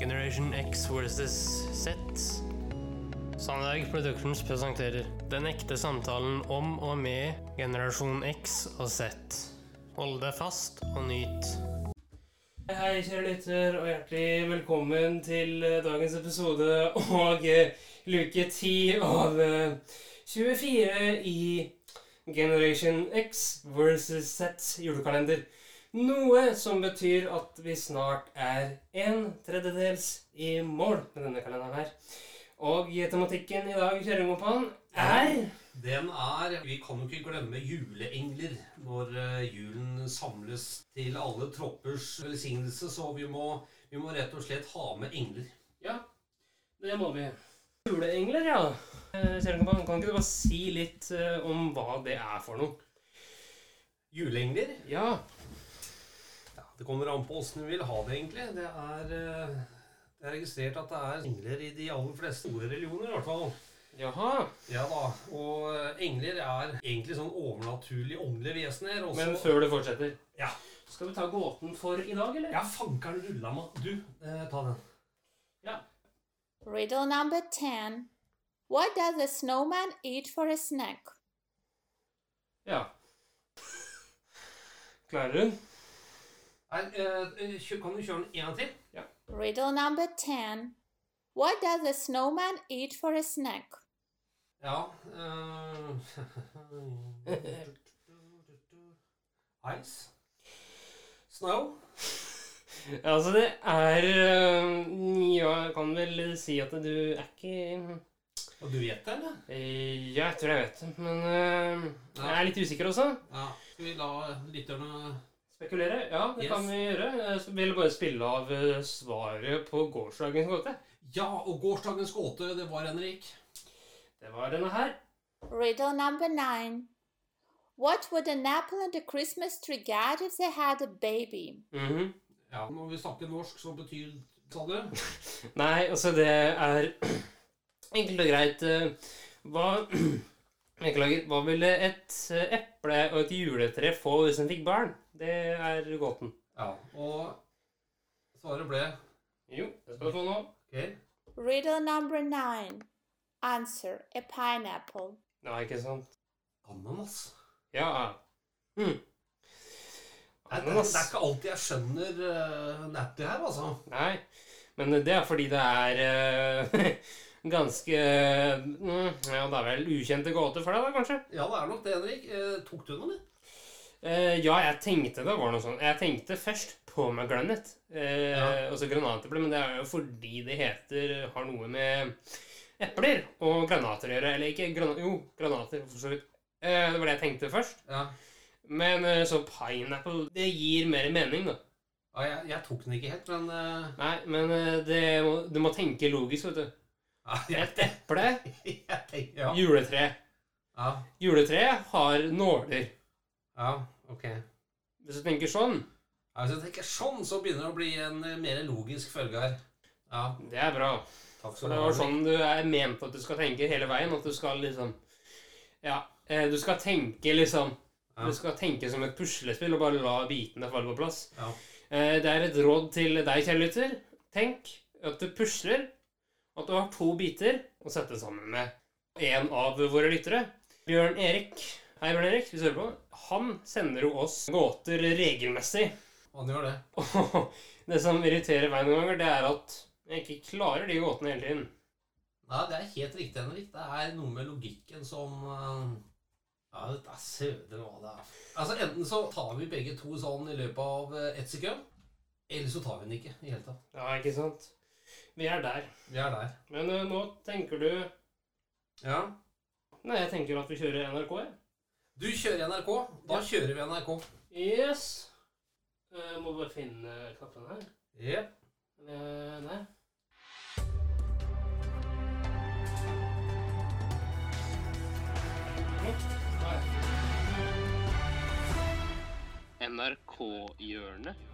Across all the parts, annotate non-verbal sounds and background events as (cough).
Generation X versus Z. Sandberg Productions presenterer Den ekte samtalen om og med generasjon X og Z. Hold deg fast og nyt. Hei, kjære lytter, og hjertelig velkommen til eh, dagens episode og eh, luke 10 av eh, 24 i Generation X versus Z julekalender. Noe som betyr at vi snart er en tredjedels i mål med denne kalenderen her. Og tematikken i dag, kjære kompan, er Den er Vi kan jo ikke glemme juleengler når eh, julen samles til alle troppers velsignelse, så vi må, vi må rett og slett ha med engler. Ja, det må vi. Juleengler, ja. Eh, Kjære kompan, kan ikke du bare si litt eh, om hva det er for noe? Juleengler? Ja. Det kommer an på åssen du vil ha det, egentlig. Det er, eh, det er registrert at det er engler i de aller fleste store religioner, i hvert fall. Jaha. Ja da, Og eh, engler er egentlig sånn overnaturlige åndelige vesener. Også. Men før du fortsetter Ja. Skal vi ta gåten for i dag, eller? Ja, fankeren rulla meg. Du, eh, ta den. Ja. Riddle number ten. What does a snowman eat for a snack? Ja. Klarer du? Nei, eh, kan du kjøre den en gang til? Riddle number 10. What does a snowman eat for a snack? Ja uh, (laughs) Ice. Snow. (laughs) Altså, det er Ja, jeg kan vel si at du er ikke Og du vet det, eller? Eh, Ja, jeg tror jeg vet det, men jeg er litt usikker også. Ja. Skal vi la lytterne Spekulere? Ja, det Yes. kan vi gjøre. Jeg vil bare spille av øh, svaret på gårsdagens gåte. Ja, og gårsdagens gåte, det var Henrik. Det var denne her. Riddle number nine. What would an apple and a Christmas tree get if they had a baby? Mhm. Ja, Når vi snakker norsk, så betyr Sa du? (laughs) Nei, altså, det er (clears throat) enkelt og greit øh, Hva (clears throat) Beklager. Hva ville et øh, eple og et juletre få hvis en fikk barn? Det er gåten. Ja. Og svaret ble Jo, det skal du få nå. Okay. Riddle number nine. Answer a pineapple. Nei, ikke sant? Ananas. Ja. Hm. Nei, Det, det er ikke alltid jeg skjønner uh, natty her, altså. Nei, men det er fordi det er eh, (laughs) ganske mm, Ja, det er vel ukjente gåter for deg, da, kanskje? Ja, det er nok det, Henrik. Eh, tok du noe, eller? Eh, ja, jeg tenkte det var noe sånt. Jeg tenkte først på McGlennet. eh, Ja. altså granateple, men det er jo fordi det heter Har noe med epler og granater å gjøre. Eller ikke gran Jo, granater, for så vidt. Eh, det var det jeg tenkte først. Ja. Men eh, så pineapple Det gir mer mening, da. ja jeg, jeg tok den ikke helt, men uh... Nei, men eh, det du må tenke logisk, vet du. Et eple, (laughs) ja. juletre. ja. Juletre har nåler. Ja, ok. Hvis du tenker sånn, hvis jeg tenker sånn, så begynner det å bli en eh, mer logisk følge her. Ja, det er bra. takk skal det du ha. var sånn du er ment at du skal tenke hele veien. At du skal liksom Ja, eh, du skal tenke liksom Ja. Du skal tenke som et puslespill og bare la bitene falle på plass. Ja. Eh, Det er et råd til deg, kjære. Tenk at du pusler. At du har to biter å sette sammen med en av våre lyttere. Bjørn Erik. Hei, Bjørn Erik. Hvis du hører på. Han sender jo oss gåter regelmessig. Han gjør det. Og (laughs) det som irriterer meg noen ganger, det er at jeg ikke klarer de gåtene hele tiden. Nei, det er helt riktig, Henrik. Det er noe med logikken som eh, Ja, dette er søde hva det er. Altså, Enten så tar vi begge to sånn i løpet av eh, ett sekund, eller så tar vi den ikke i hele tatt. Ja, ikke sant? Vi er der. Vi er der. Men uh, nå tenker du Ja. Nei, jeg tenker at vi kjører NRK, jeg. Du kjører NRK. Da kjører vi NRK. Yes. Uh, må bare finne knappen her. Yep. Uh, nei. NRK-hjørnet.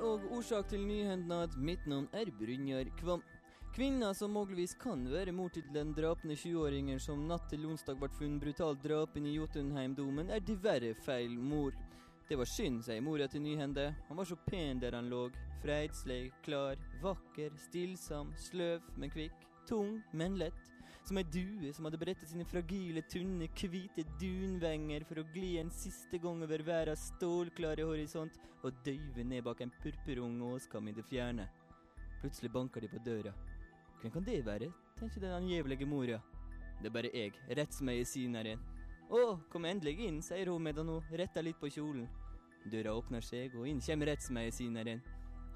Og årsak til nyhendnad. Mitt navn er Brynjar Kvam. Kvinna som muligvis kan være mor til den drapne 20-åringen som natt til onsdag ble funnet brutalt drapen i Jotunheimdomen, er diverre feil mor. Det var synd, sier mora til Nyhende. Han var så pen der han lå. Freidslig, klar, vakker, stillsam, sløv, men kvikk. Tung, men lett. Som ei due som hadde brettet sine fragile, tynne, hvite dunvenger for å gli en siste gang over verdens stålklare horisont og døyve ned bak en purpurung åskam i det fjerne. Plutselig banker de på døra. Hvem kan det være, tenker den angjevelige mora. Det er bare jeg, rettsmedisineren. Å, kom endelig inn, sier hun medan hun retter litt på kjolen. Døra åpner seg, og inn kommer rettsmedisineren.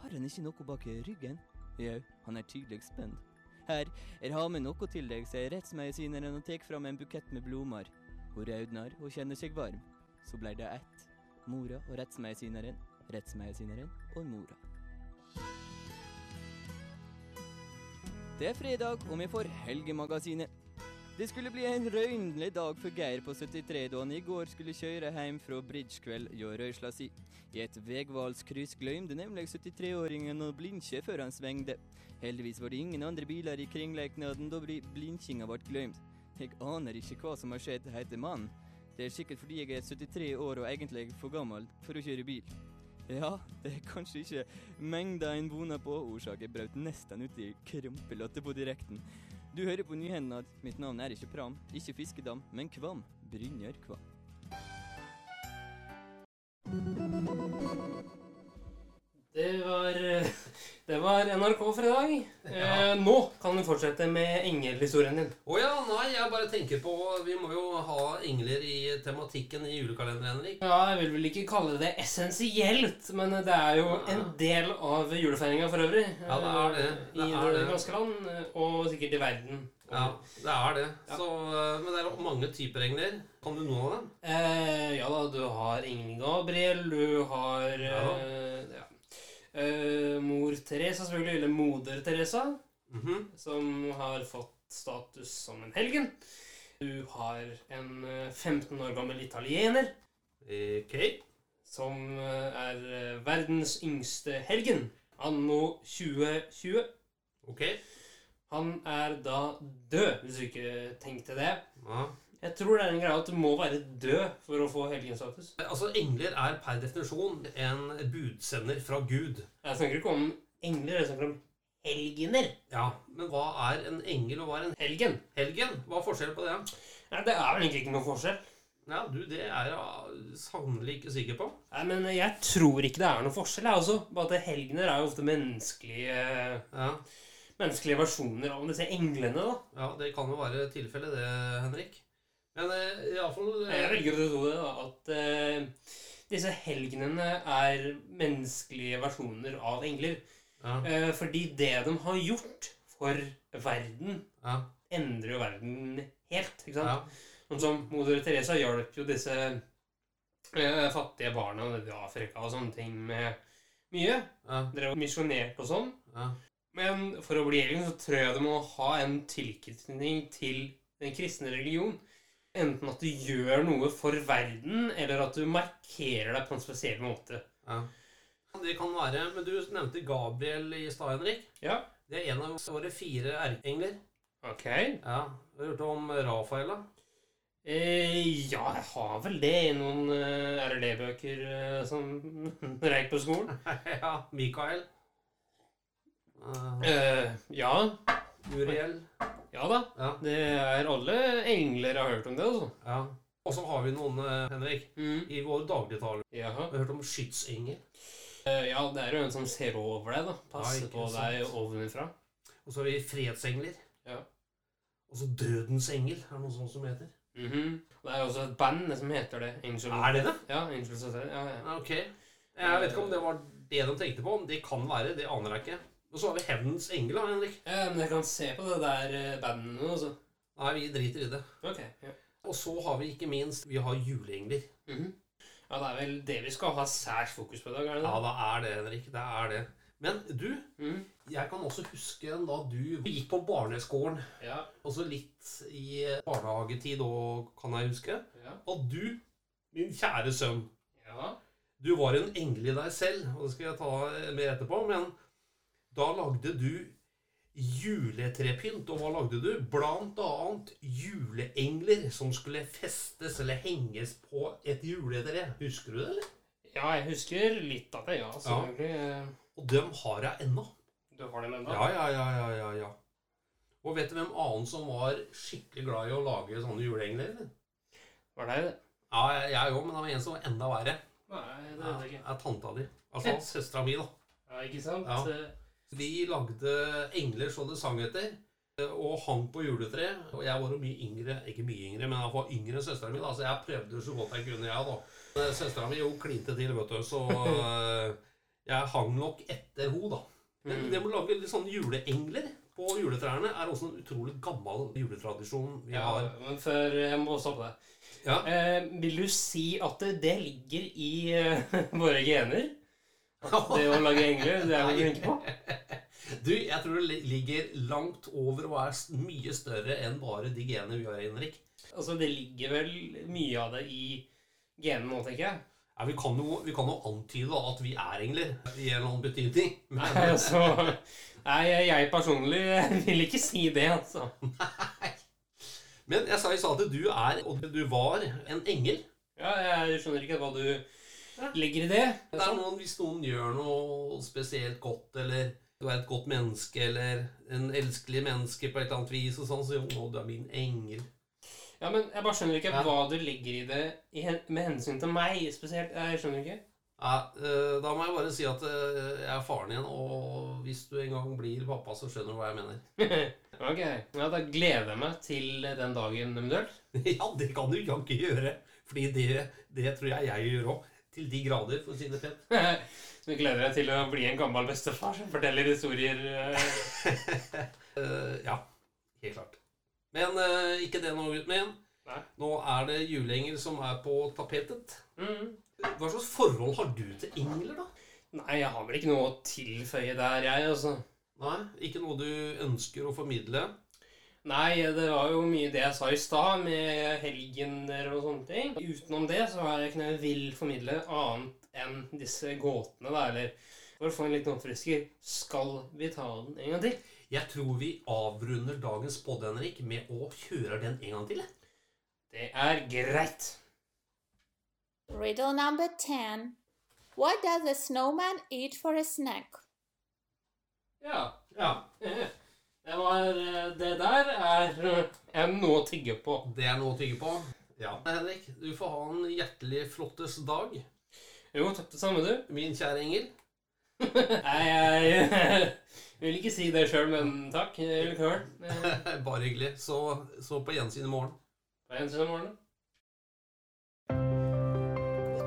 Har han ikke noe bak ryggen? Jau, han er tydelig spent. Her, her har med noe til deg, sier rettsmedisineren og tar fram en bukett med blomster. Hun raudnar og kjenner seg varm. Så blei det ett. Mora og rettsmedisineren, rettsmedisineren og mora. Det er fredag, og vi får Helgemagasinet. Det skulle bli en røynlig dag for Geir på 73 da han i går skulle kjøre hjem fra bridgekveld hjå røysla si. I et vegvalskryss glemte nemlig 73-åringen å blinke før han svingte. Heldigvis var det ingen andre biler i kringleiknaden da bli- blinkinga ble glemt. Jeg aner ikke hva som har skjedd, heter mannen. Det er sikkert fordi jeg er 73 år og egentlig for gammel for å kjøre bil. Ja, det er kanskje ikke mengda en boner på. Årsaken brøt nesten ut i krampelatter på direkten. Du hører på Nyhendad. Mitt navn er ikke Pram, ikke Fiskedam, men Kvam. Brynjar Kvam. Det var, det var NRK for i dag. Eh, nå kan du fortsette med engelhistorien din. Å ja, nei, jeg bare tenker på Vi må jo ha engler i tematikken i julekalenderen, Henrik. Ja, Jeg vil vel ikke kalle det essensielt, men det er jo en del av julefeiringa for øvrig. Ja, det er det. Eh, Det I er det ganske land, eh, og sikkert i verden. Ja, det er det. Ja. Så, eh, men det er mange typer engler. Kan du noen av dem? Eh, ja da, du har engelen Gabriel, du har Ja. eh, ja. Eh, mor Teresa, selvfølgelig, eller moder Teresa, Mhm. som har fått status som en helgen. Du har en eh, 15 år gammel italiener Ok. som eh, er eh, verdens yngste helgen, anno 2020. Ok. Han er da død, hvis du ikke tenkte det. Ja. Jeg tror det er en greie at du må være død for å få helgenstatus. Altså, engler er per definisjon en budsender fra Gud. Jeg snakker ikke om engler, jeg snakker om helgener. Ja, Men hva er en engel, og hva er en Helgen. helgen? Hva er forskjellen på det? Ja, det er vel egentlig ikke noen forskjell. Ja, du, Det er jeg sannelig ikke sikker på. Nei, men jeg tror ikke det er noen forskjell, jeg også. Bare at helgener er jo ofte menneskelige, Ja, menneskelige versjoner av disse englene, da. ja Det kan jo være tilfellet, det, Henrik. Men uh, iallfall Jeg velger å tro det, da, at uh, disse helgenene er menneskelige versjoner av engler. ja, Uh, fordi det de har gjort for verden, ja, endrer jo verden helt. ikke sant? ja, Sånn som moder Teresa hjalp jo disse uh, fattige barna nede i Afrika og sånne ting med mye. ja, Drev og misjonerte og sånn. ja. Men for å bli helgen så tror jeg du må ha en tilknytning til den kristne religion. Enten at du gjør noe for verden, eller at du markerer deg på en spesiell måte. ja. Det kan være Men du nevnte Gabriel i stad, Henrik. Ja. Det er en av våre fire erkeengler. Ok. Ja, Har du hørt om Rafael, da? Eh, ja, jeg har vel det i noen eh, RLE-bøker eh, som (laughs) reik på skolen. (laughs) ja, Mikael. Uh, Eh, ja. Uriel. Ja da. Ja, Det er alle engler har hørt om det, altså. ja. Og så har vi noen, eh, Henrik, Mm. i vår dagligtale. Jaha. Vi har hørt om skytsengel. Uh, ja, det er jo en som ser over deg, da. Passer Ja, på deg ovenfra. Og så har vi fredsengler. Ja. Og så dødens engel. Er det noe sånt som heter? Mhm. Det er også et band som heter det. Angel Er det det? Ja, Angel Society. Ja, ja. Ja, Ok. Jeg vet ikke om det var det de tenkte på. Det kan være. Det aner jeg ikke. Og så har vi Hevnens engel, da, Henrik. ja, men jeg kan se på det der eh, bandet nå, altså. Nei, vi driter i det. Ok. Ja. Og så har vi ikke minst Vi har juleengler. Mhm. ja, det er vel det vi skal ha særs fokus på i dag, er det Ja, det? er det, Henrik. Det er det. Men du, Mhm. jeg kan også huske da du gikk på barneskolen, Ja. Også litt i barnehagetid òg, kan jeg huske. Ja. Og du, min kjære sønn, ja. du var en engel i deg selv, og det skal jeg ta mer etterpå, men da lagde du juletrepynt. Og hva lagde du? Blant annet juleengler som skulle festes eller henges på et juletre. Husker du det, eller? Ja, jeg husker litt av det, ja. Selvfølgelig. Og dem har jeg ennå. Du har dem ennå? Ja, ja, ja, ja, ja, ja. Og vet du hvem annen som var skikkelig glad i å lage sånne juleengler? eller? Var det det? Ja, jeg- òg, men det var en som var enda verre. Nei, det Ja, vet jeg ikke. er tanta di. Altså søstera mi, da. Ja, ikke sant? Ja. Eh, Vi lagde engler så det sang etter, og hang på juletreet. Og jeg var jo mye yngre, ikke mye yngre, men jeg var yngre enn søstera mi, da, så jeg prøvde så godt jeg kunne, jeg, da. Søstera mi jo klinte til, vet du, så øh, jeg hang nok etter henne, da. Men Mm. det med å lage litt sånne juleengler på juletrærne er også en utrolig gammel juletradisjon vi Ja, har. men før Jeg må stoppe deg. Ja. Eh, vil du si at det, det ligger i eh, (laughs) våre gener? At (laughs) det å lage engler, det er vi flinke på? Du, jeg tror det ligger langt over og er mye større enn bare de genene vi har, Henrik. Altså, det ligger vel mye av det i genene nå, tenker jeg. Ja, vi, kan jo, vi kan jo antyde at vi er engler i en eller annen betydning. Men, Nei, altså Nei, jeg personlig (laughs) vil ikke si det, altså. men jeg sa i stad at du er, og du var, en engel. Ja, jeg skjønner ikke hva du legger i det. Det er noen, Hvis noen gjør noe spesielt godt, eller du er et godt menneske, eller en elskelig menneske på et eller annet vis, og sånn, så jo, du er min engel. Ja, men jeg bare skjønner ikke Ja. hva du ligger i det med hensyn til meg spesielt. Jeg skjønner ikke. Ja, eh, da må jeg bare si at eh, jeg er faren din, og hvis du en gang blir pappa, så skjønner du hva jeg mener. (laughs) ok, ja, Da gleder jeg meg til den dagen eventuelt. (laughs) Ja, det kan du jaggu gjøre. Fordi det, det tror jeg jeg gjør òg. Til de grader, for å si det pent. (laughs) du gleder deg til å bli en gammel bestefar som forteller historier. Eh, (laughs) ja, helt klart. Men uh, ikke det nå, gutten min. Nei. Nå er det juleengel som er på tapetet. Mm. Hva slags forhold har du til engler, da? Nei, jeg har vel ikke noe å tilføye der, jeg, altså. Nei, Ikke noe du ønsker å formidle? Nei, det var jo mye det jeg sa i stad, med helgener og sånne ting. Utenom det så har jeg ikke noe jeg vil formidle annet enn disse gåtene, da, eller for å få en liten oppfrisker Skal vi ta den en gang til? Jeg tror vi avrunder dagens podd, Henrik, med å kjøre den en gang til. Det er greit. Riddle number 10. What does a snowman eat for a snack? Ja. Ja, (laughs) Det var eh, Det der er eh, en noe å tygge på. Det er noe å tygge på. Ja. Henrik, du får ha en hjertelig flottes dag. Jo, takk det samme, du. Min kjære engel. (laughs) Nei, jeg (laughs) vil ikke si det sjøl, men takk likevel. (laughs) Eh, Bare hyggelig. Så, så på gjensyn i morgen. På gjensyn i morgen.